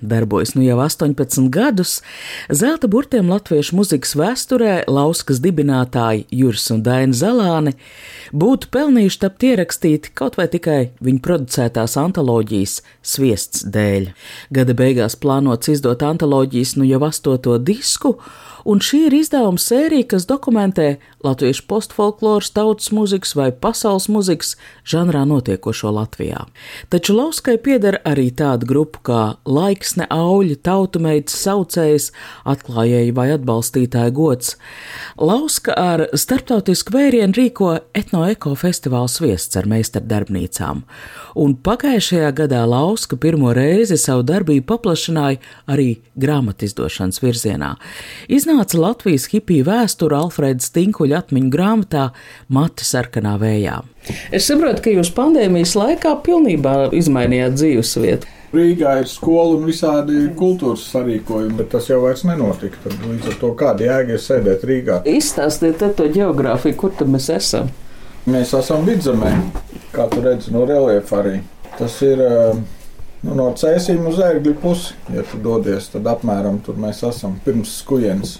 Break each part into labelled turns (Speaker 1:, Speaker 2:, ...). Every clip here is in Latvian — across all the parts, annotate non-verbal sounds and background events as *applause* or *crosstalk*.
Speaker 1: darbojas nu jau 18 gadus. Zelta burtiem latviešu muzikas vēsturē Lauskas dibinātāji Juris un Daina Zalāne būtu pelnījuši tapt ierakstīti kaut vai tikai viņu producētās antoloģijas sviests dēļ. Gada beigās plānots izdot antoloģijas nu jau astoto disku, un šī ir izdevuma sērija, kas dokumentē latviešu postfolkloras, tautas muzikas vai pasaules muzikas žanrā notiekošo Latvijā. Taču Lauskai pieder arī tāda grupa kā Laiksne, Auļa, Tautumeitas, Saucējs, atklājēji vai atbalstītāja gods. Lauska ar starptautisku vērienu rīko etnoeko festivālu sviests ar meistardarbnīcām, un pagājušajā gadā Lauska pirmo reizi savu darbību paplašināja arī grāmatizdošanas virzienā. Iznāca Latvijas hipiju vēsture Alfrēda Stinkuļa atmiņu grāmatā Mati sarkanā vējā. Es saprotu, ka jūs pandēmijas laikā pilnībā izmainījāt dzīvesvietu.
Speaker 2: Rīgā ir skola un visādi kultūras sarīkojumi, bet tas jau vairs nenotika. Tad līdz ar to kāda jēga ir sēdēt Rīgā.
Speaker 3: Izstāstiet to geogrāfiju, kur tad mēs esam.
Speaker 2: Mēs esam vidzemē, kā tu redzi no reliefa arī. Tas ir eh, nu, no cēsīm uz ērgļu pusi. Ja tu dodies, tad apmēram tur mēs esam pirms skujienes.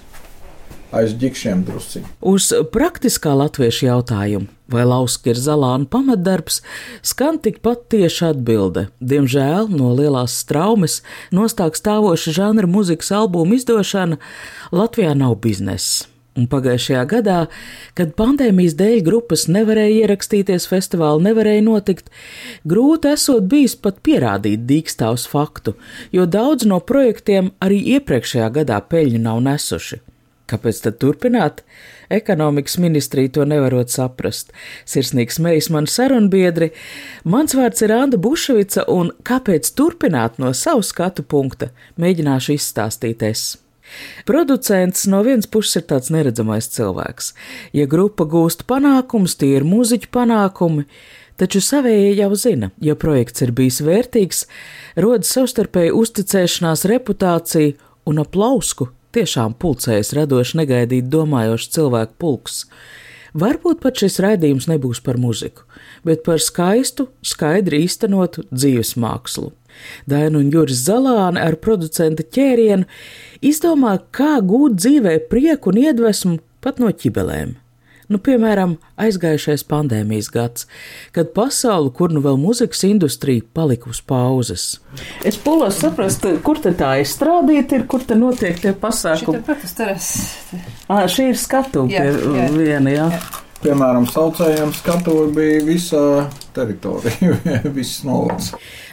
Speaker 2: Aiz ģikšiem drusciņi.
Speaker 1: Uz praktiskā latviešu jautājumu, vai lauska ir zalāna pamatdarbs, skan tikpat tieša atbilde. Diemžēl no lielās straumes nostāk stāvoša žanra muzikas albuma izdošana Latvijā nav biznesa. Un pagājušajā gadā, kad pandēmijas dēļ grupas nevarēja ierakstīties, festivāli nevarēja notikt, grūti esot bijis pat pierādīt dīkstāvs faktu, jo daudz no projektiem arī iepriekšējā gadā peļņu nav nesuši. Kāpēc tad turpināt? Ekonomikas ministrija to nevarot saprast. Sirsnīgs mejs man sarunbiedri, mans vārds ir Anda Buševica, un kāpēc turpināt no savu skatu punkta, mēģināšu izstāstīt es. Producents no vienas puses ir tāds neredzamais cilvēks. Ja grupa gūst panākumus, tie ir mūziķu panākumi, taču savējie jau zina, ja projekts ir bijis vērtīgs, rodas savstarpēji uzticēšanās, reputācija un aplausku tiešām pulcējas radoši negaidīt domājošs cilvēku pulks. Varbūt pat šis raidījums nebūs par muziku, bet par skaistu, skaidri īstenotu dzīves mākslu. Daina un Juris Zalāne ar producenta ķērienu izdomā, kā gūt dzīvē prieku un iedvesmu pat no ķibelēm. Nu, piemēram, aizgājušais pandēmijas gads, kad pasaule, kur nu vēl muzikas industrija, palika uz pauzes. Es polos saprast, kur te tā izstrādīta ir, kur te notiek tie pasākumi.
Speaker 4: Šī ir teras.
Speaker 1: Ā, šī ir skatu
Speaker 4: Jā,
Speaker 1: pie
Speaker 4: jā.
Speaker 1: viena, jā. jā.
Speaker 2: Piemēram, saucējiem skatuve bija visa teritorija, *laughs* viss novads.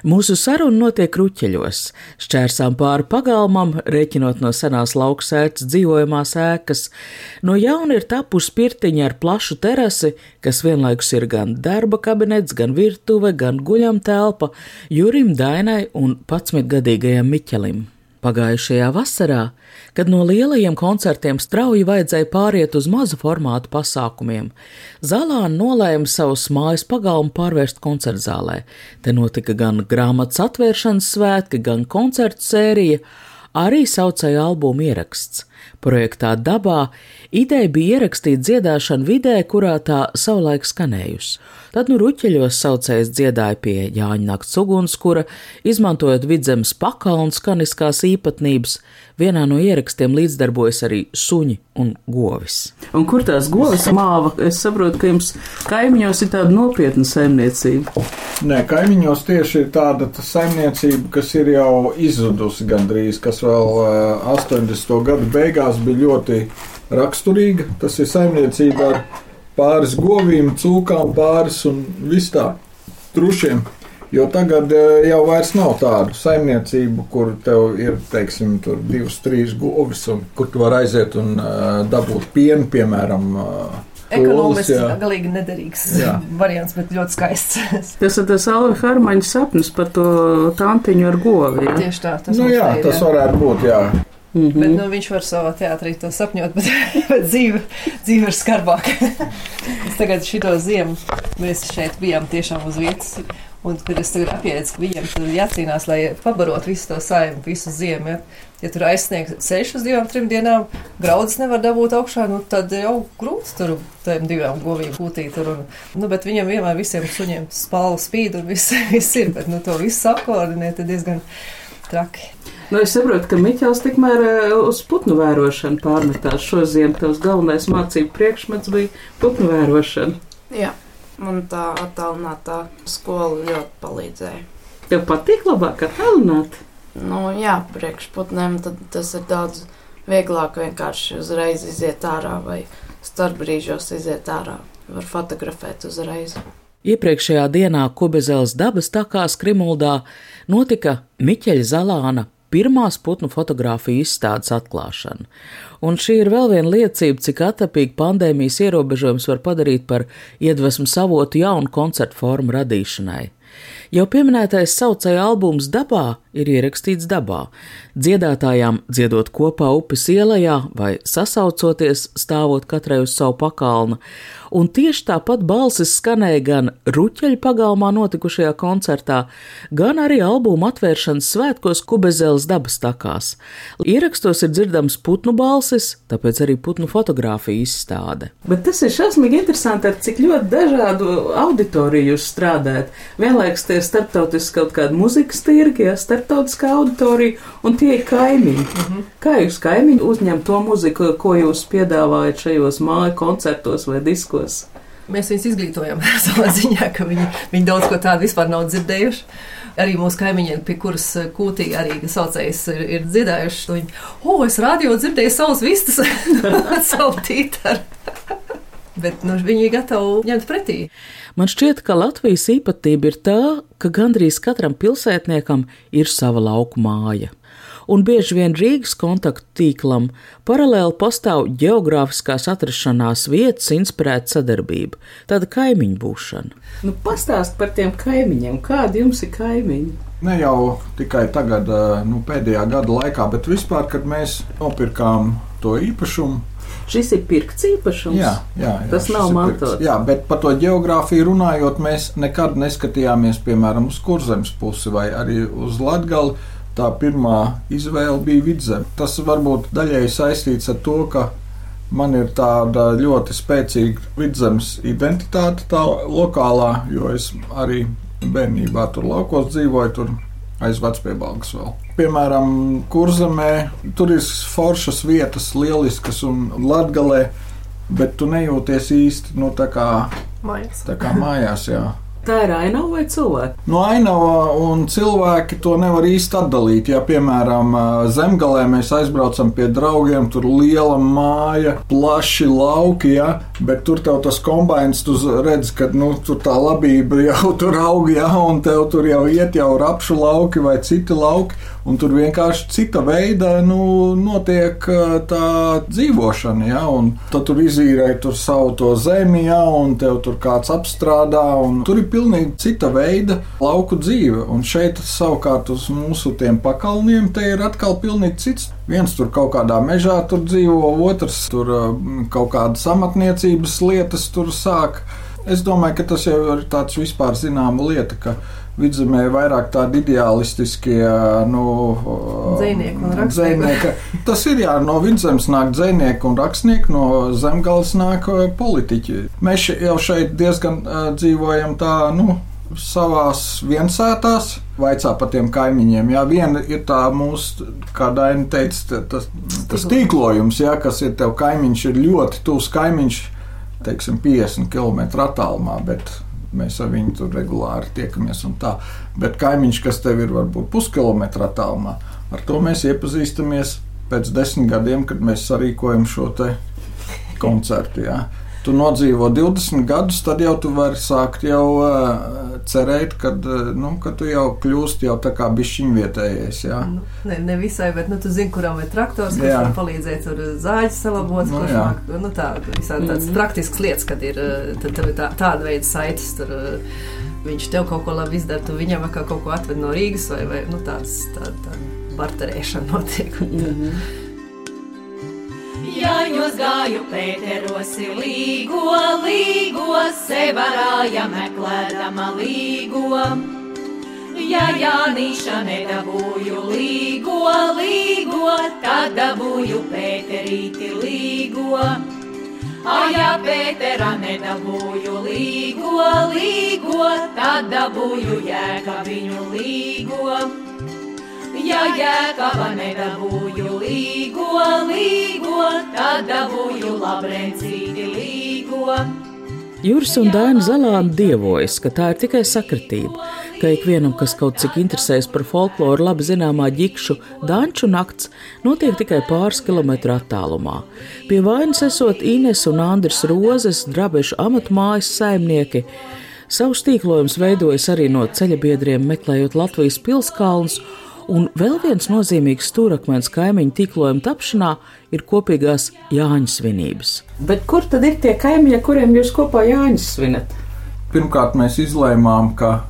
Speaker 1: Mūsu saruna notiek kruķeļos, šķērsām pāri pagalmam, rēķinot no senās lauksētas dzīvojamās ēkas. No jauna ir tapusi pirtiņa ar plašu terasi, kas vienlaikus ir gan darba kabinets, gan virtuve, gan guļam telpa Jurim Dainai un 11-gadīgajam Miķelim. Pagājušajā vasarā, kad no lielajiem koncertiem strauji vajadzēja pāriet uz mazu formātu pasākumiem, Zalāna nolēma savus mājas pagalmu pārvērst koncertzālē. Te notika gan grāmatas atvēršanas svētki, gan koncertu sērija, arī saucēja albumu ieraksts. Projektā Dabā ideja bija ierakstīt dziedāšanu vidē, kurā tā savulaik skanējusi. Tad nu ruķeļos saucējs dziedāja pie Jāņa nakts ugunskura, izmantojot vidzemes pakalnu skaniskās īpatnības. Vienā no ierakstiem līdzdarbojas arī suņi un govis. Un kur tās govis māva? Es saprotu, ka jums kaimiņos ir tāda nopietna saimniecība.
Speaker 2: Nē, kaimiņos tieši ir tāda ta saimniecība, kas ir jau izzudusi gandrīz, kas vēl eh, 80. gadu beigās bija ļoti raksturīga. Tas ir saimniecība ar pāris govīm, cūkām, pāris un viss tā trušiem. Jo tagad eh, jau vairs nav tādu saimniecību, kur tev ir, teiksim, tur divas, trīs govis, un kur tu vari aiziet un uh, dabūt pienu, piemēram. Uh,
Speaker 4: Ekonomiski
Speaker 2: jā.
Speaker 4: galīgi nederīgs
Speaker 2: Jā. *laughs*
Speaker 4: variants, bet ļoti skaists. *laughs*
Speaker 3: Tas ir tas Alva Harmaņa sapnis par to tantiņu ar govi. Ja?
Speaker 4: Tieši tā, tas
Speaker 2: Nu, jā,
Speaker 4: ir,
Speaker 2: tas
Speaker 4: jā.
Speaker 2: varētu būt. Jā.
Speaker 4: Mm -hmm. Bet nu, viņš var savā teātrī to sapņot, *laughs* bet, bet dzīve, dzīve ir skarbāka. tagad šito ziemu mēs šeit bijām tiešām uz vietas. Un, kad es tagad apjēdzu, ka viņiem tur jācīnās, lai pabarot visu to saimnu, visu ziemu. Ja, ja tur aizsniegt ceļš uz divām, trim dienām, graudas nevar dabūt augšā, nu, tad jau grūti tur tiem divām govīm būtīt. Tur, un, nu, bet viņam vienmēr visiem suņiem spālu spīd un viss, *laughs* viss ir, bet nu, to visu apkoordinēt ir diezgan traki.
Speaker 3: Nu, es saprotu, ka Miķels tikmēr eh, uz putnu vērošanu pārmetās šo ziemu. Tavs galvenais mācību priekšmets bija putnu vērošana.
Speaker 5: Jā. Man tā attālinātā skola ļoti palīdzēja.
Speaker 3: Tev patīk labāk attālināt?
Speaker 5: Nu, jā, priekšputnēm tas ir daudz vieglāk vienkārši uzreiz iziet ārā vai starp brīžos iziet ārā. Var fotografēt uzreiz.
Speaker 1: Iepriekšējā dienā Kubezels dabas takā Skrimuldā notika Miķeļa Zalāna pirmās putnu fotografiju izstādes atklāšana. Un šī ir vēl viena liecība, cik atapīgi pandēmijas ierobežojums var padarīt par iedvesmu savotu jaunu koncertu formu radīšanai. Jau pieminētais saucēja albums Dabā ir ierakstīts dabā, dziedātājām dziedot kopā upes ielā vai sasaucoties, stāvot katrai uz savu pakalnu, un tieši tāpat balsis skanēja gan Ruķeļa pagalmā notikušajā koncertā, gan arī albuma atvēršanas svētkos Kubezeles dabas takās. Ierakstos ir dzirdams putnu balsis, tāpēc arī putnu fotografija izstāde.
Speaker 3: Bet tas ir šausmīgi interesanti, ar cik ļoti dažādu auditoriju jūs strādājat. Vienlaikus tie starptautiski kaut kādi muzikas tirgi, ja starptautiskā auditorija, un tie ir kaimiņi. Mm -hmm. Kā jūs kaimiņi uzņem to muziku, ko jūs piedāvājat šajos māju koncertos vai diskos?
Speaker 4: Mēs viņus izglītojam *laughs* savā ziņā, ka viņi, viņi daudz ko tādu vispār nav dzirdējuši. Arī mūsu kaimiņiem, pie kuras kūtī arī saucējs ir, ir dziedājuši, viņi, o, es radio dzirdēju savus vistas, *laughs* savu tītaru. *laughs* Bet nu, viņi ir gatavi ņemt pretī.
Speaker 1: Man šķiet, ka Latvijas īpatnība ir tā, ka gandrīz katram pilsētniekam ir sava lauku māja. Un bieži vien Rīgas kontaktu tīklam paralēli pastāv geogrāfiskās atrašanās vietas, inspirēta sadarbība, tāda kaimiņu būšana.
Speaker 3: Nu, pastāst par tiem kaimiņiem, kādi jums ir kaimiņi?
Speaker 2: Ne jau tikai tagad, nu, pēdējā gada laikā, bet vispār, kad mēs nopirkām to īpašumu,
Speaker 3: Šis ir pirkts īpašums.
Speaker 2: Jā, jā, jā
Speaker 3: tas nav mantots.
Speaker 2: Jā, bet par to geogrāfiju runājot, mēs nekad neskatījāmies, piemēram, uz kurzemes pusi vai arī uz Latgali. Tā pirmā izvēle bija vidzeme. Tas varbūt daļēji saistīts ar to, ka man ir tāda ļoti spēcīga vidzemes identitāte, tā lokālā, jo es arī bērnībā tur laukos dzīvoju, tur aiz vecpiebalgas vēl. Piemēram, Kurzemē tur ir foršas vietas, lieliskas un latgalē, bet tu nejūties īsti nu, tā kā
Speaker 4: mājās.
Speaker 2: Tā kā mājās jā.
Speaker 3: Tā ir ainava vai cilvēki?
Speaker 2: No ainava un cilvēki to nevar īsti atdalīt. Ja, piemēram, zemgalē mēs aizbraucam pie draugiem, tur liela māja, plaši lauki, ja, bet tur tev tas kombinācijas, tu redz, ka nu, tur tā labība jau *laughs* tur aug, ja, un tev tur jau iet jau rapšu lauki vai citi lauki. Un tur vienkārši cita veida nu, notiek tā dzīvošana. Ja, tad tur izīrē tur savu to zemi, ja, un tev tur kāds apstrādā. Tur ir pilnīgi cita veida lauku dzīve. Un šeit savukārt uz mūsu tiem pakalniem te ir atkal pilnīgi cits. Viens tur kaut kādā mežā tur dzīvo, otrs tur kaut kādas amatniecības lietas tur sāk. Es domāju, ka tas jau ir tāds vispār zināma lieta vidzemē vairāk tādi ideālistiskie nu,
Speaker 4: dzinieki un rakstnieki. *laughs*
Speaker 2: Tas ir jā, no vidzemes nāk dzinieki un rakstnieki, no zemgales nāk politiķi. Mēs jau šeit diezgan uh, dzīvojam tā, nu, savās viensētās, vaicā par tiem kaimiņiem. Jā, viena ir tā mūsu, kā Daina teica, tas, tas tīklojums, jā, kas ir tev kaimiņš, ir ļoti tuvs kaimiņš, teiksim, 50 km attālumā. Bet mēs ar viņu tur regulāri tiekamies. Bet kaimiņš, kas tev ir varbūt puskilometra attālumā, ar to mēs iepazīstamies pēc desmit gadiem, kad mēs sarīkojam šo koncertu. Jā tu nodzīvo 20 gadus, tad jau tu vari sākt jau uh, cerēt, kad, nu, ka tu jau kļūsti jau tā kā bišķiņu vietējais. Jā.
Speaker 4: Nu, ne, ne visai, bet nu, tu zini, kuram ir traktors, kurš var palīdzēt tur zāģis salabot, nu, kurš nāk, nu, tā, visā tāds mm. praktisks lietas, kad ir tad, tad, tā, tāda veida saites. Tur, Viņš tev kaut ko labi izdara, tu viņam kaut ko atved no Rīgas vai, vai nu, tāds, tā, tā barterēšana *laughs* notiek. Un, mm -hmm.
Speaker 6: Jāņos gāju Pēterosi līgo, līgo, sevarāja meklēdama līgo. Ja Jānīša nedabūju līgo, līgo, tad dabūju Pēterīti līgo. Aja Pētera nedabūju līgo, līgo, tad dabūju jēkabiņu līgo. Ja jēkaba nedabūju līgo, līgo, tad dabūju labrencīti līgo.
Speaker 1: Juris un Dāna Zalāna dievojas, ka tā ir tikai sakritība, ka ikvienam, kas kaut cik interesējas par folkloru, labi zināmā ģikšu danču nakts, notiek tikai pāris kilometru attālumā. Pie vainas esot Ines un Andris Rozes, drabešu amatmājas saimnieki. Savus tīklojumus veidojas arī no ceļabiedriem, meklējot Latvijas pilskalnus Un vēl viens nozīmīgs stūrakmens kaimiņu tīklojuma tapšanā ir kopīgās Jāņa svinības.
Speaker 3: Bet kur tad ir tie kaimiņi, kuriem jūs kopā Jāņas svinat?
Speaker 2: Pirmkārt, mēs izlēmām, ka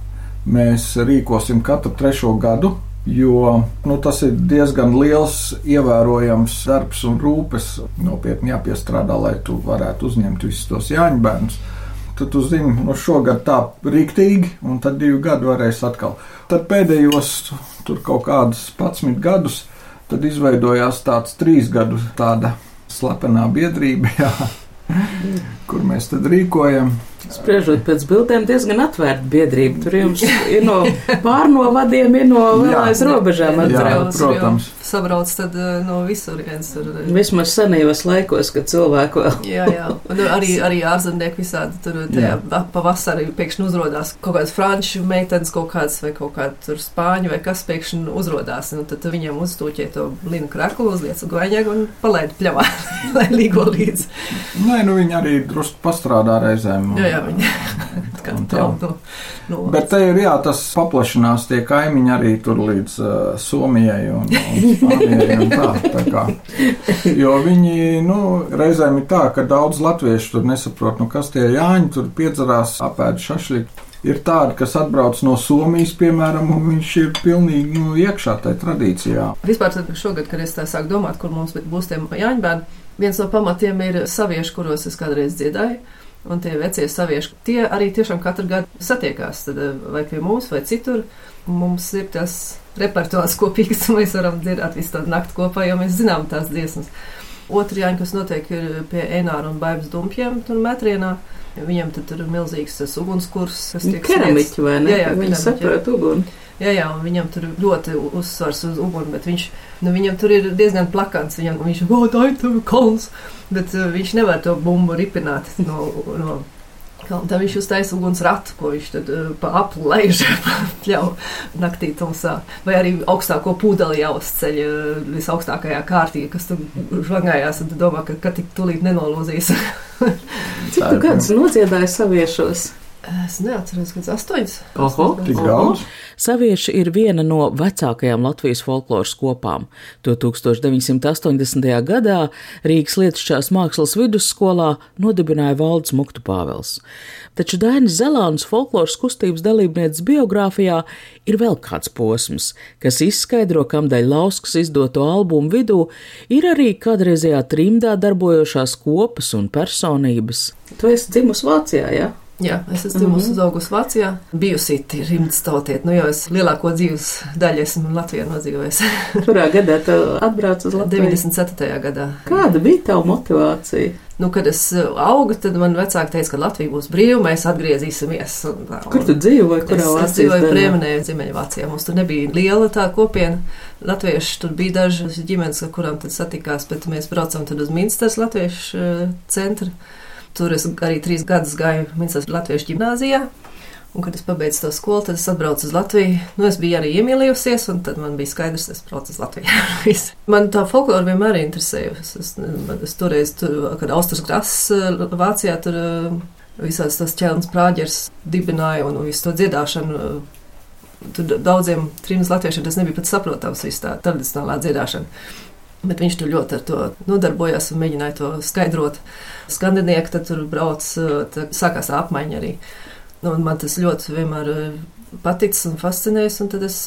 Speaker 2: mēs rīkosim katru trešo gadu, jo nu, tas ir diezgan liels, ievērojams darbs un rūpes. Nopietni jāpiestrādā, lai tu varētu uzņemt visus tos Jāņa bērnus. Tad tu zini, no šogad tā rīktīgi, un tad divi gadi varēs atkal. Tad pēdējos tur kaut kādus 11 gadus, tad izveidojās tāds trīs gadu tāda slepenā biedrība, *laughs* jā, kur mēs tad rīkojam.
Speaker 3: Spriežot pēc bildēm, diezgan atvērta biedrība. Tur jums ir no pārnovadiem, ir no vēl aiz robežām
Speaker 2: atbrauc. Protams.
Speaker 4: Sabrauc tad eh, no visurienes.
Speaker 3: Eh, Vismaz senajos laikos, kad cilvēku vēl.
Speaker 4: jā, jā. Un arī, arī ārzemnieki visādi tur tajā pavasarī pēkšņi uzrodās kaut kāds franču meitenes kaut kāds vai kaut kāda tur spāņu vai kas pēkšņi uzrodās. Un tad viņiem uzstūķē to linu kraklu, uzliec goņēgu un palaid pļavā, *laughs* lai līgo līdzi.
Speaker 2: Nē, nu viņi arī drusku pastrādā reizēm.
Speaker 4: Jā, jā, viņi jau no,
Speaker 2: no. Bet te ir jā, tas paplašinās tie kaimiņi arī tur līdz uh, Somijai un, un *laughs* Spānijai un tā, tā kā. Jo viņi, nu, reizēm ir tā, ka daudz latviešu tur nesaprot, nu, kas tie jāņi tur piedzarās apēd šašliku. Ir tādi, kas atbrauc no Somijas, piemēram, un viņš ir pilnīgi nu, iekšā tajā tradīcijā.
Speaker 4: Vispār šogad, kad es tā sāku domāt, kur mums būs tie jāņbērni, viens no pamatiem ir savieši, kuros es kādreiz dziedāju. Un tie vecie savieši, tie arī tiešām katru gadu satiekās, tad, eh, vai pie mums, vai citur. Mums ir tas repertuārs kopīgs, un *laughs* mēs varam dzirdēt visu tādu nakti kopā, jo mēs zinām tās dziesmas. Otru jāņa, kas notiek pie Enāra un Baibas dumpjiem, tur metrienā. Viņam tur ir milzīgs tas ugunskurs,
Speaker 3: kas tiek keramiķi, vai ne? Jā, jā, viņi saprot uguni.
Speaker 4: Jā, jā, un viņam tur ļoti uzsvars uz uguni, bet viņš, nu, viņam tur ir diezgan plakants, viņam, viņš, o, tā ir tev kalns bet uh, viņš nevar to bumbu ripināt no. no Tad viņš uztaisīja uguns ratu, ko viņš tad uh, pa apli laiž *laughs* pļauj naktī tumsā. Vai arī augstāko pūdeli jāuzceļ uh, visaugstākajā kārtī, kas tur žvangājās, tu domā, ka, ka tik tulīt nenolūzīs.
Speaker 3: Cik tu gadus nodziedāji saviešos?
Speaker 4: Es neatceros, kāds astoņas.
Speaker 2: Oho, tik daudz.
Speaker 1: Savieši ir viena no vecākajām Latvijas folkloras kopām. To 1980. gadā Rīgas Lietušķās mākslas vidusskolā nodibināja Valdes Muktu Pāvels. Taču Dainis Zelāns folkloras kustības dalībnieces biogrāfijā ir vēl kāds posms, kas izskaidro, kamdēļ Lauskas izdoto albumu vidū ir arī kādreizējā trimdā darbojošās kopas un personības.
Speaker 3: Tu esi dzimusi Vācijā, jā? Ja?
Speaker 4: Jā, es esmu dzimusi mm -hmm. uzaugusi Vācijā. Bijusi rimts tautiet, nu jau es lielāko dzīves daļu esmu Latvijā nodzīvojusi. *laughs*
Speaker 3: Kurā gadā tu atbrauc uz Latviju?
Speaker 4: 97. gadā.
Speaker 3: Kāda bija tava motivācija?
Speaker 4: Nu, kad es uh, augu, tad man vecāki teica, ka Latvija būs brīva, mēs atgriezīsimies. Un, un
Speaker 3: Kur tu dzīvoji? Kurā
Speaker 4: es, es dzīvoju Priemenē, Ziemeļvācijā. Mums tur nebija liela tā kopiena. Latvieši tur bija dažas ģimenes, ar kurām tad satikās, bet mēs braucam tad uz Minstras Latviešu uh, centru. Tur es arī trīs gadus gāju Minsas Latviešu ģimnāzijā. Un, kad es pabeidzu to skolu, tad es atbraucu uz Latviju. Nu, es biju arī iemīlējusies, un tad man bija skaidrs, ka es braucu uz Latviju. *laughs* man tā folklora vienmēr interesējusi. Es, es, es toreiz, tur, kad Austrijas krāsas Vācijā, tur visās tas ķēlnes prāģers dibināja un visu to dziedāšanu. Tur daudziem trījus latviešiem tas nebija pat saprotams, viss tā tradicionālā dziedāšana. Bet viņš tur ļoti ar to nodarbojās un mēģināja to skaidrot. Skandinieki tad tur brauc, tad sākās apmaiņa arī. Nu, un man tas ļoti vienmēr paticis un fascinējis. Un tad es,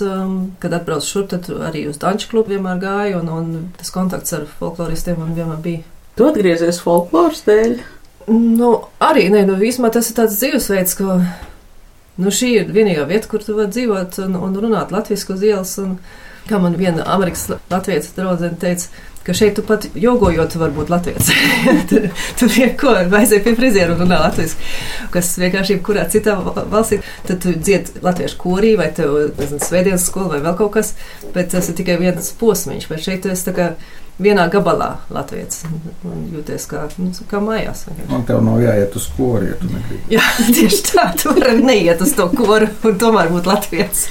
Speaker 4: kad atbraucu šurp, tad arī uz Danču klubu vienmēr gāju, un, un tas kontakts ar folkloristiem man vienmēr bija.
Speaker 3: Tu atgriezies folkloras dēļ?
Speaker 4: Nu, arī nē, nu, īsumā tas ir tāds dzīvesveids, ka nu, šī ir vienīgā vieta, kur tu vari dzīvot un, un runāt latviešu uz ielas. Un, kā man viena amerikāņu latviešu draudzene teica, ka šeit tu pat jogojot, tu vari būt latviečs. *laughs* tur tur neko vajadzēja pie friziera un runā latviešu, kas vienkārši jebkurā citā valstī. Tad tu dzied latviešu korī vai tev, nezinu, svētdienas skola vai vēl kaut kas, bet tas ir tikai viens posmiņš. Bet šeit tu esi tā kā vienā gabalā Latvijas. Jūties kā, nu, kā mājās.
Speaker 2: Man tev nav jāiet uz kori, ja tu negribi.
Speaker 4: Jā, *laughs* tieši tā, tu vari neiet uz to koru un tomēr būt Latvijas.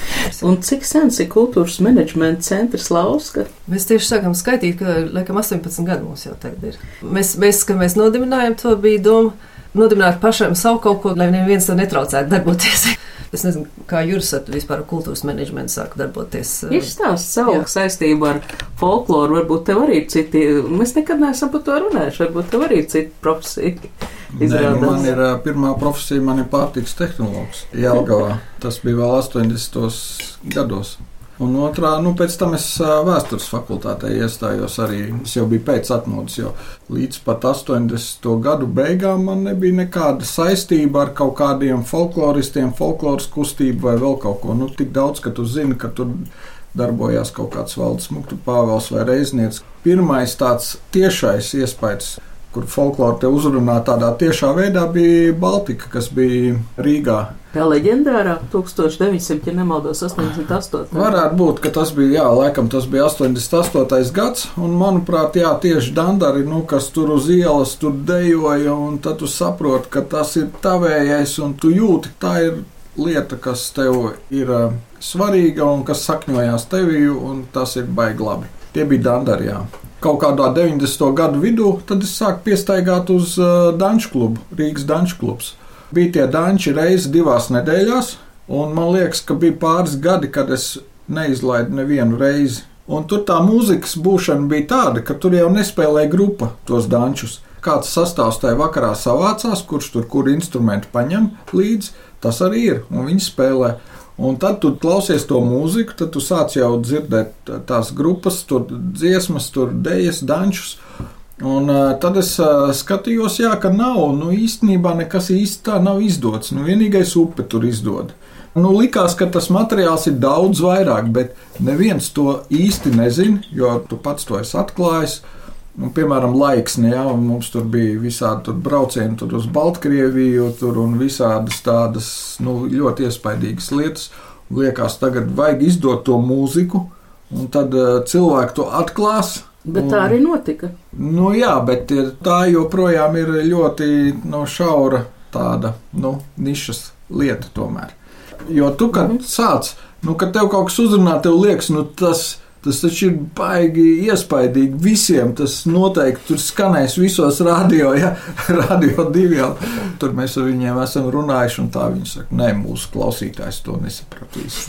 Speaker 3: Un cik sens ir kultūras menedžmenta centrs Lauska?
Speaker 4: Mēs tieši sākam skaitīt, ka laikam 18 gadu mums jau tagad ir. Mēs, mēs kad mēs nodibinājām to, bija doma nodibināt pašam savu kaut ko, lai neviens to netraucētu darboties. Es nezinu, kā jūs vispār ar kultūras menedžmentu sākat darboties.
Speaker 3: Izstāst savu Jā. saistību ar folkloru, varbūt tev arī ir citi. Mēs nekad neesam par to runājuši, varbūt tev arī ir cita profesija.
Speaker 2: Nē, nu man ir pirmā profesija, man ir pārtiks tehnologs Jelgavā. Tas bija vēl 80. gados. Un otrā, nu, pēc tam es vēstures fakultātē iestājos arī. Es jau biju pēc atmodas, jo līdz pat 80. gadu beigām man nebija nekāda saistība ar kaut kādiem folkloristiem, folkloras kustību vai vēl kaut ko. Nu, tik daudz, ka tu zini, ka tur darbojās kaut kāds valdes muktu pāvels vai reiznieks. Pirmais tāds tiešais iespējas kur folklore te uzrunā tādā tiešā veidā, bija Baltika, kas bija Rīgā.
Speaker 3: Tā leģendārā 1900, ja nemaldos, 88.
Speaker 2: Varētu būt, ka tas bija, jā, laikam tas bija 88. gads, un manuprāt, jā, tieši Dandari, nu, kas tur uz ielas tur dejoja, un tad tu saproti, ka tas ir tavējais, un tu jūti, tā ir lieta, kas tev ir uh, svarīga un kas sakņojās tevī, un tas ir baigi labi. Tie bija Dandari, jā kaut kādā 90. gadu vidū, tad es sāku piestaigāt uz uh, Danču klubu, Rīgas Danču klubs. Bija tie danči reizi divās nedēļās, un man liekas, ka bija pāris gadi, kad es neizlaidu nevienu reizi. Un tur tā mūzikas būšana bija tāda, ka tur jau nespēlēja grupa tos dančus. Kāds sastāvs tajā vakarā savācās, kurš tur kur instrumentu paņem līdzi, tas arī ir, un viņi spēlē. Un tad tu klausies to mūziku, tad tu sāc jau dzirdēt tās grupas, tur dziesmas, tur dēļas, dančus. Un uh, tad es uh, skatījos, jā, ka nav, nu īstenībā nekas īsti tā nav izdots. Nu, vienīgais upe tur izdod. Nu, likās, ka tas materiāls ir daudz vairāk, bet neviens to īsti nezina, jo tu pats to esi atklājis. Nu, piemēram, laiksni, ja, mums tur bija visādi tur braucieni tur uz Baltkrieviju, tur un visādas tādas nu, ļoti iespaidīgas lietas. Liekas, tagad vajag izdot to mūziku, un tad uh, cilvēki to atklās.
Speaker 3: Bet tā arī notika.
Speaker 2: Nu, jā, bet ir, tā joprojām ir ļoti no, šaura tāda nu, nišas lieta tomēr. Jo tu, kad mm -hmm. sāc, nu, kad tev kaut kas uzrunā, tev liekas, nu, tas Tas taču ir baigi iespaidīgi visiem. Tas noteikti tur skanēs visos radio, ja *laughs* radio diviem. Tur mēs ar viņiem esam runājuši, un tā viņi saka, nē, mūsu klausītājs to nesapratīs.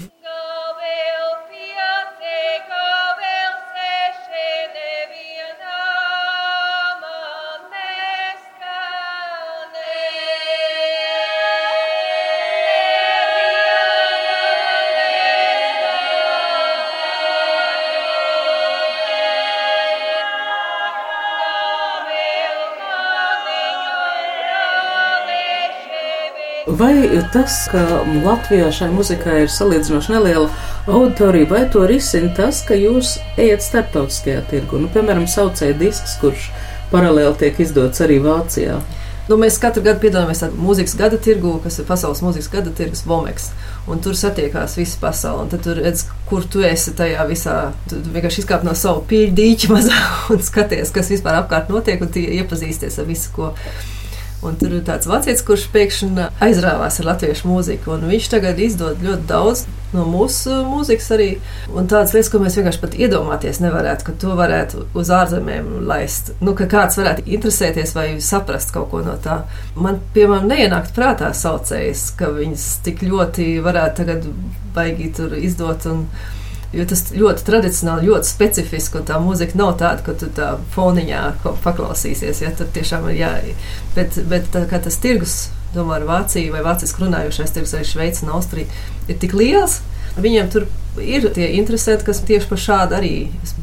Speaker 3: Vai tas, ka Latvijā šai muzikai ir salīdzinoši neliela auditorija, vai to risina tas, ka jūs ejat starptautiskajā tirgu? Nu, piemēram, saucēja disks, kurš paralēli tiek izdots arī Vācijā.
Speaker 4: Nu, mēs katru gadu piedalāmies mūzikas gada tirgu, kas ir pasaules mūzikas gada tirgus Vomeks. Tur satiekās visa pasaule. Tad tur redz, kur tu esi tajā visā. Tu vienkārši izkāp no sava pīļa dīķa mazā *laughs* un skaties, kas vispār apkārt notiek, un iepazīsties ar visu, ko Un tur ir tāds vecais, kurš pēkšņi aizrāvās ar latviešu mūziku. Viņš tagad izdod ļoti daudz no mūsu mūzikas arī. Un tādas lietas, ko mēs vienkārši pat iedomāties nevarētu, ka to varētu uz ārzemēm laist. Nu, ka kāds varētu interesēties vai saprast kaut ko no tā. Man, piemēram, neienākt prātā saucējas, ka viņas tik ļoti varētu tagad baigi tur izdot. Un, Jo tas ļoti tradicionāli, ļoti specifiski, un tā mūzika nav tāda, ka tu tā foniņā paklausīsies. Ja, tur tiešām ir jā, bet, bet tā, tas tirgus, domāju, Vācija vai vāciski runājošais tirgus, arī Šveice un Austrija, ir tik liels. Viņiem tur ir tie interesanti, kas tieši par šādu arī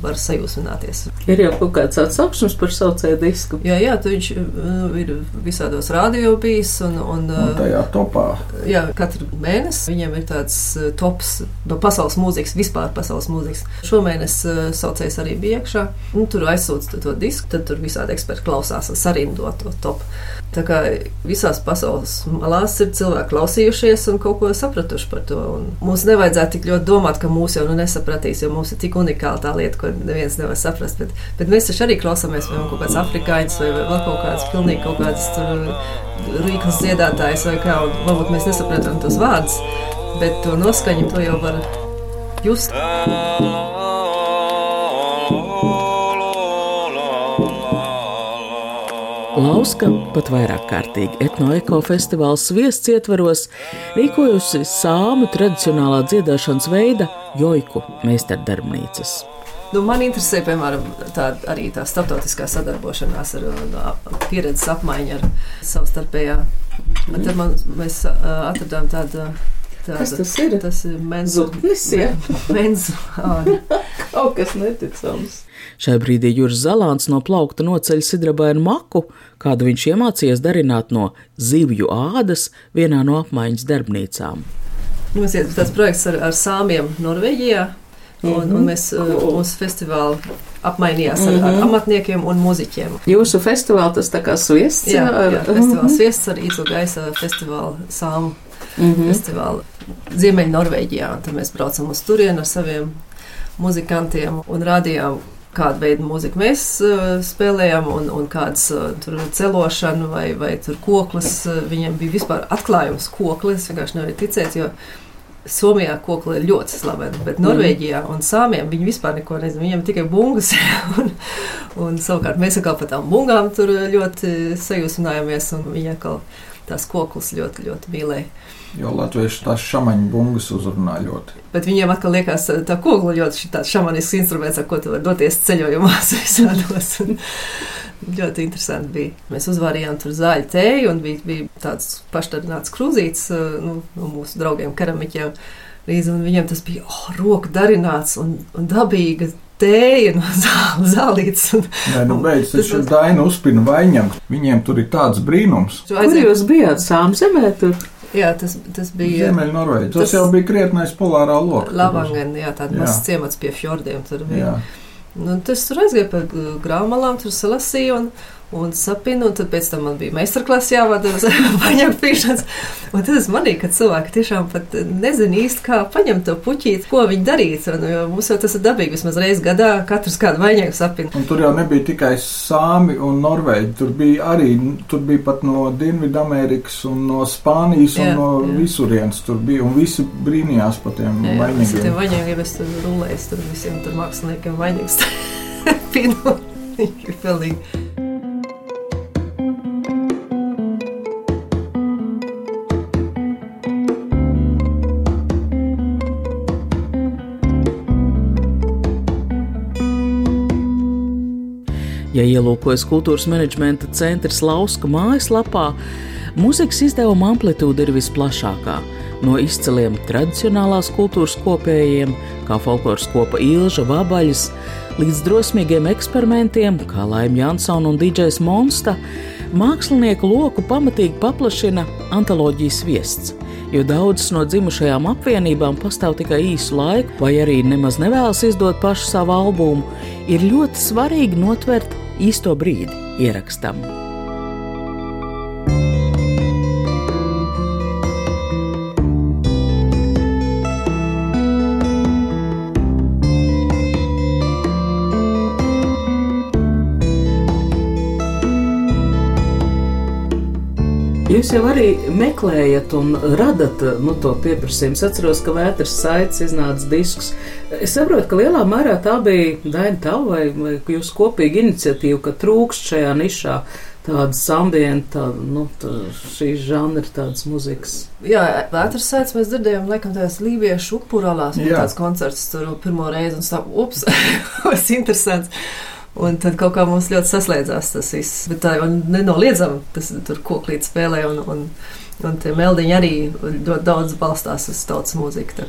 Speaker 4: var sajūsmināties.
Speaker 3: Ir jau kaut kāds atsauksmes par saucēju disku.
Speaker 4: Jā, jā, tu viņš uh, ir visādos radio bijis un, un,
Speaker 2: Un
Speaker 4: uh,
Speaker 2: tajā topā.
Speaker 4: Jā, katru mēnesi viņiem ir tāds uh, tops no pasaules mūzikas, vispār pasaules mūzikas. Šomēnes saucējs arī bija iekšā. Nu, tur aizsūta to disku, tad tur visādi eksperti klausās un sarindo to topu. Tā kā visās pasaules malās ir cilvēki klausījušies un kaut ko sapratuši par to. Un mums nevajadzētu tik ļoti domāt, ka mūs jau nu nesapratīs, jo mums ir tik unikāla tā lieta, ko neviens nevar saprast. Bet, bet mēs taču arī klausāmies, vai kaut kāds afrikāņus vai vēl kaut kāds pilnīgi kaut kāds tur rīklas dziedātājs vai kā. Un varbūt mēs nesaprotam tos vārdus, bet to noskaņu to jau var just.
Speaker 1: Lauska pat vairāk kārtīgi etnoeko festivāla sviests ietvaros rīkojusi sāmu tradicionālā dziedāšanas veida joiku meistardarbnīcas.
Speaker 4: Nu, man interesē, piemēram, tā, arī tā starptautiskā sadarbošanās ar, ar pieredzes apmaiņu ar savstarpējā. Un Tad man, mēs atradām tādu. tādu
Speaker 3: Kas tas ir?
Speaker 4: Tas ir
Speaker 3: jā.
Speaker 4: menzu āda. *laughs* *laughs*
Speaker 3: Kaut kas neticams.
Speaker 1: Šai brīdī Juris Zalāns no plaukta noceļ sidrabainu maku, kādu viņš iemācījies darināt no zivju ādas vienā no apmaiņas darbnīcām.
Speaker 4: Mums ir tāds projekts ar, ar sāmiem Norvēģijā. Un, un mēs uh, mūsu festivālu apmainījās ar, ar amatniekiem un muzeķiem.
Speaker 3: Jūsu festivālā tas tā kā sviests.
Speaker 4: Jā,
Speaker 3: ar-
Speaker 4: jā festivāls viesis ar Īzu gaisa festivālu sāmu
Speaker 3: Mhm.
Speaker 4: festivālu Ziemeļ Norvēģijā. Un Tad mēs braucam uz turieni ar saviem muzikantiem un rādījām, kādu veidu mūziku mēs uh, spēlējam, un, un kādas uh, tur celošana vai, vai tur koklis. Uh, viņiem bija vispār atklājums koklis, vienkārši nevarēja ticēt, jo Somijā kokli ir ļoti slaveni, bet Norvēģijā un Sāmijā viņi vispār neko nezina. Viņiem tikai bungas. *laughs* un, un savukārt mēs atkal par tām bungām tur ļoti sajūsminājāmies, un viņi atkal tās koklis ļoti, ļoti mīlēja.
Speaker 2: Jo latvieši tās šamaņu bungas uzrunā ļoti.
Speaker 4: Bet viņiem atkal liekas, tā kogla ļoti tāds šamanisks instruments, ar ko tu vari doties ceļojumos *laughs* visādos. Un ļoti interesanti bija. Mēs uzvārījām tur zāļu tēju un bija, bija tāds pašdarbināts krūzīts uh, nu, no mūsu draugiem keramiķiem. Līdz, un viņiem tas bija oh, roku darināts un, un dabīga tēja no *laughs* zāle, zālītes. Un,
Speaker 2: Nē, nu *laughs* beidz,
Speaker 4: Tas tas-
Speaker 2: Daina uzpina vaņam. Viņiem tur ir tāds brīnums.
Speaker 3: Kur jūs bijāt? Sāmzemē tur.
Speaker 4: Jā, tas, tas bija
Speaker 2: Ziemeļ Norvēģi. Tas,
Speaker 4: tas-
Speaker 2: jau bija krietnais polārā loka.
Speaker 4: Lavangen, jā, tāds mazs ciemats pie fjordiem. Tur bija.
Speaker 2: Jā.
Speaker 4: Nu, tas tur aizgāja pa uh, grāmatām, tur salasīja un, un sapņoja. Tad pēc tam man bija meistarklase jāvada uz *laughs* paņemt pīšanas. Un tad es manīju, ka cilvēki tiešām pat nezina īsti, kā paņemt to puķīti, ko viņi darīt. Un, mums jau tas ir dabīgi, vismaz reizes gadā katrs kādu vaņēgu sapņu.
Speaker 2: Un tur jau nebija tikai sāmi un norvēģi. Tur bija arī tur bija pat no Dienvidamerikas un no Spānijas un
Speaker 4: Jā,
Speaker 2: no
Speaker 4: jā.
Speaker 2: visurienes. Tur bija un visi brīnījās par tiem
Speaker 4: es tiem
Speaker 2: vainīgiem.
Speaker 4: vaņēgiem es tur rulēju, tur visiem tur māksliniekiem vaņēgs. *laughs* Pinu. *laughs* Pilnīgi.
Speaker 1: Ja ielūkojas kultūras menedžmenta centrs Lauska mājaslapā, mūzikas izdevuma amplitūda ir visplašākā. No izciliem tradicionālās kultūras kopējiem, kā folkloras kopa Ilža Vabaļas, līdz drosmīgiem eksperimentiem, kā Laima Jansona un DJs Monsta, mākslinieku loku pamatīgi paplašina antoloģijas viests. Jo daudzas no dzimušajām apvienībām pastāv tikai īsu laiku, vai arī nemaz nevēlas izdot pašu savu albumu, ir ļoti svarīgi notvert īsto brīdi ierakstam.
Speaker 3: Jūs jau arī meklējat un radat nu, to pieprasījumu. Es atceros, ka Vētras saites iznāca disks. Es saprotu, ka lielā mērā tā bija Daina Tava vai, vai jūsu kopīga iniciatīva, ka trūkst šajā nišā tādas ambienta, nu, tā, šīs žanra, tādas muzikas.
Speaker 4: Jā, vētras sēdes mēs dzirdējām, laikam, tās lībiešu upurālās, bija tāds koncerts tur pirmo reizi, un tā, ups, *laughs* tas ir interesants. Un tad kaut kā mums ļoti saslēdzās tas viss. Bet tā jau nenoliedzami, tas tur koklīt spēlē, un, un, un tie meldiņi arī ļoti daudz balstās uz tautas mūziku.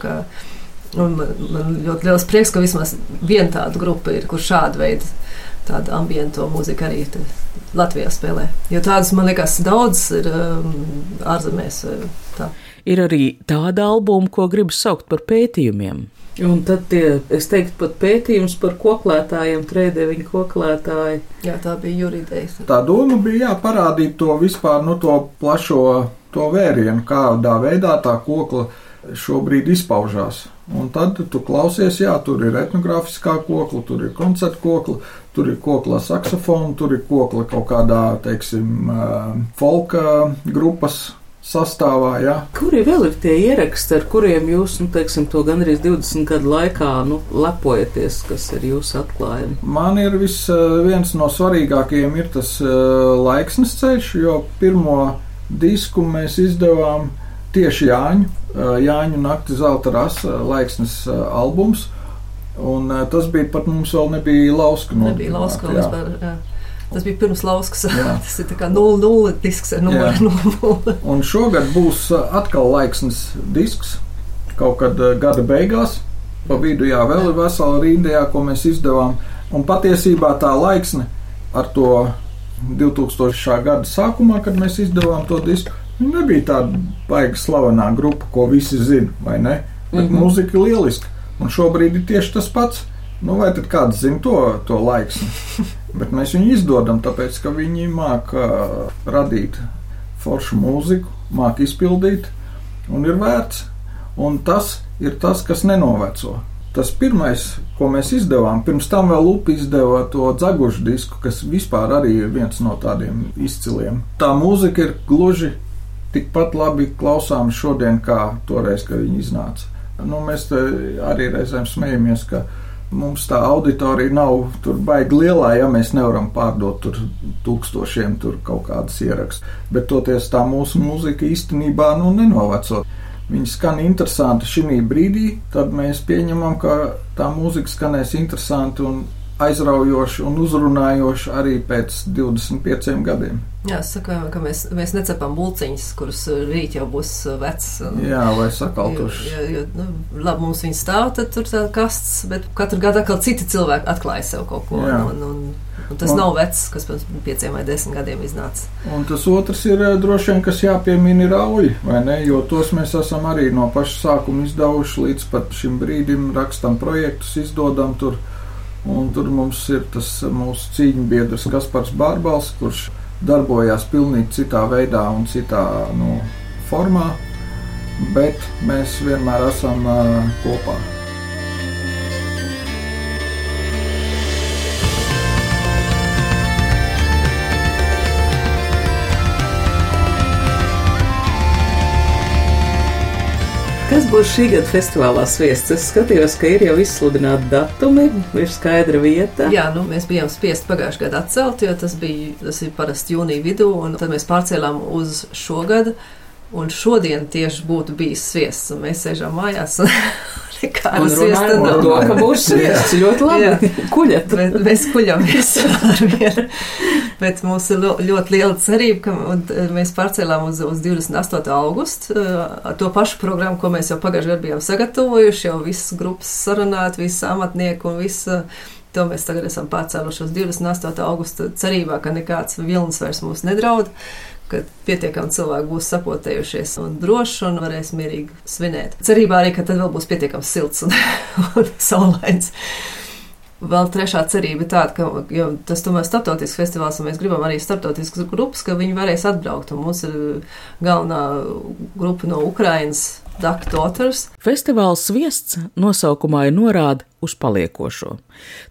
Speaker 4: Un man, man ļoti liels prieks, ka vismaz viena tāda grupa ir, kur šāda veida tādu ambientu mūziku arī Latvijā spēlē. Jo tādas, man liekas, daudz ir um, ārzemēs. Tā.
Speaker 1: Ir arī tāda albuma, ko gribas saukt par pētījumiem.
Speaker 3: Un tad tie, es teiktu, pat pētījums par koklētājiem, trēdeviņu koklētāji.
Speaker 4: Jā, tā bija juridējas.
Speaker 2: Tā doma bija jā, parādīt to vispār, nu, to plašo to vērienu, kādā veidā tā kokla šobrīd izpaužās. Un tad tu klausies, jā, tur ir etnogrāfiskā kokla, tur ir koncerta kokla, tur ir kokla saksofona, tur ir kokla kaut kādā, teiksim, folka grupas sastāvā. Ja.
Speaker 3: Kuri vēl ir tie ieraksti, ar kuriem jūs, nu, teiksim, to gandrīz 20 gadu laikā nu, lepojaties, kas ir jūsu atklājumi?
Speaker 2: Man ir vis, viens no svarīgākajiem ir tas laiksnes ceļš, jo pirmo disku mēs izdevām tieši Jāņu, Jāņu nakti zelta rasa laiksnes albums. Un tas bija pat mums vēl nebija lauska.
Speaker 4: Nebija lauska vispār. Jā. Tas bija pirms lauskas. *laughs* tas ir kā 0,0 disks ar numuru 0.
Speaker 2: un šogad būs atkal laiksnes disks kaut kad gada beigās. Pa vidu jā, vēl ir vesela rīndējā, ko mēs izdevām. Un patiesībā tā laiksne ar to 2000. gada sākumā, kad mēs izdevām to disku, nebija tāda baiga slavenā grupa, ko visi zina, vai ne? Bet mm -hmm. mūzika ir lieliska. Un šobrīd ir tieši tas pats. Nu, vai tad kāds zina to, to laiksni? *laughs* Bet mēs viņu izdodam, tāpēc ka viņi māca radīt foršu mūziku, māca izpildīt un ir vērts. Un tas ir tas, kas nenoveco. Tas pirmais, ko mēs izdevām, pirms tam vēl Lupa izdeva to dzegušu disku, kas vispār arī ir viens no tādiem izciliem. Tā mūzika ir gluži tikpat labi klausāma šodien, kā toreiz, kad viņi iznāca. Nu, mēs arī reizēm smejamies, ka mums tā auditorija nav tur baigi lielā, ja mēs nevaram pārdot tur tūkstošiem tur kaut kādas ierakstus. Bet toties tā mūsu mūzika īstenībā nu, nenoveco. Viņi skan interesanti šī brīdī, tad mēs pieņemam, ka tā mūzika skanēs interesanti un aizraujoši un uzrunājoši arī pēc 25 gadiem.
Speaker 4: Jā, saka, ka mēs, mēs necepam bulciņus, kurus rīt jau būs vecs.
Speaker 2: Jā, vai sakaltuši.
Speaker 4: Jo, jo, nu, labi, mums viņi stāv, tad tur tā kasts, bet katru gadu atkal citi cilvēki atklāja sev kaut ko. Jā. Un, un, un tas un, nav vecs, kas pirms pieciem vai desmit gadiem iznāca.
Speaker 2: Un tas otrs ir droši vien, kas jāpiemina ir auļi, vai ne? Jo tos mēs esam arī no paša sākuma izdevuši līdz pat šim brīdim, rakstam projektus, izdodam tur. Un tur mums ir tas mūsu cīņu biedrs Kaspars Bārbals, kurš darbojās pilnīgi citā veidā un citā nu, formā, bet mēs vienmēr esam uh, kopā.
Speaker 3: Būs šī gada festivālā sviests? Es skatījos, ka ir jau izsludināti datumi, ir skaidra vieta.
Speaker 4: Jā, nu, mēs bijām spiest pagājušajā gadā atcelt, jo tas bija tas parasti jūnija vidū, un tad mēs pārcēlām uz šo gadu. Un šodien tieši būtu bijis sviests, un mēs sēžam mājās. *laughs*
Speaker 3: Kādu sviestu par to, ka *laughs* būs sviests ļoti labi. Kuļat.
Speaker 4: Bet, mēs kuļamies ar vienu. Bet mums ir ļoti liela cerība, ka mēs pārcēlām uz, uz 28. augustu ar to pašu programmu, ko mēs jau pagājušajā gadā bijām sagatavojuši, jau visas grupas sarunāt, visi amatnieki un visi. To mēs tagad esam pārcēluši uz 28. augusta cerībā, ka nekāds vilnis vairs mūs nedraud ka pietiekami cilvēki būs sapotējušies un droši un varēs mierīgi svinēt. Cerībā arī, ka tad vēl būs pietiekami silts un, *laughs* un saulains. Vēl trešā cerība ir tāda, ka tas tomēr ir starptautisks festivāls, un mēs gribam arī starptautiskas grupas, ka viņi varēs atbraukt. Mums ir galvenā grupa no Ukrainas, Duck Daughters.
Speaker 1: Festivāls sviests nosaukumā norāda uz paliekošo.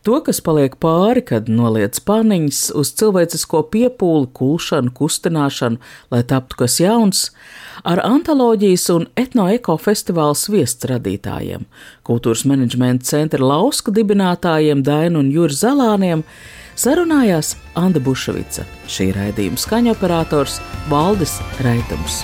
Speaker 1: To, kas paliek pāri, kad noliec paniņas uz cilvēcisko piepūli, kulšanu, kustināšanu, lai taptu kas jauns, ar antoloģijas un etnoeko festivāla sviests radītājiem, kultūras menedžmenta centra lauska dibinātājiem Dainu un Juri Zalāniem, sarunājās Anda Buševica, šī raidījuma skaņoperators Valdis Raitums.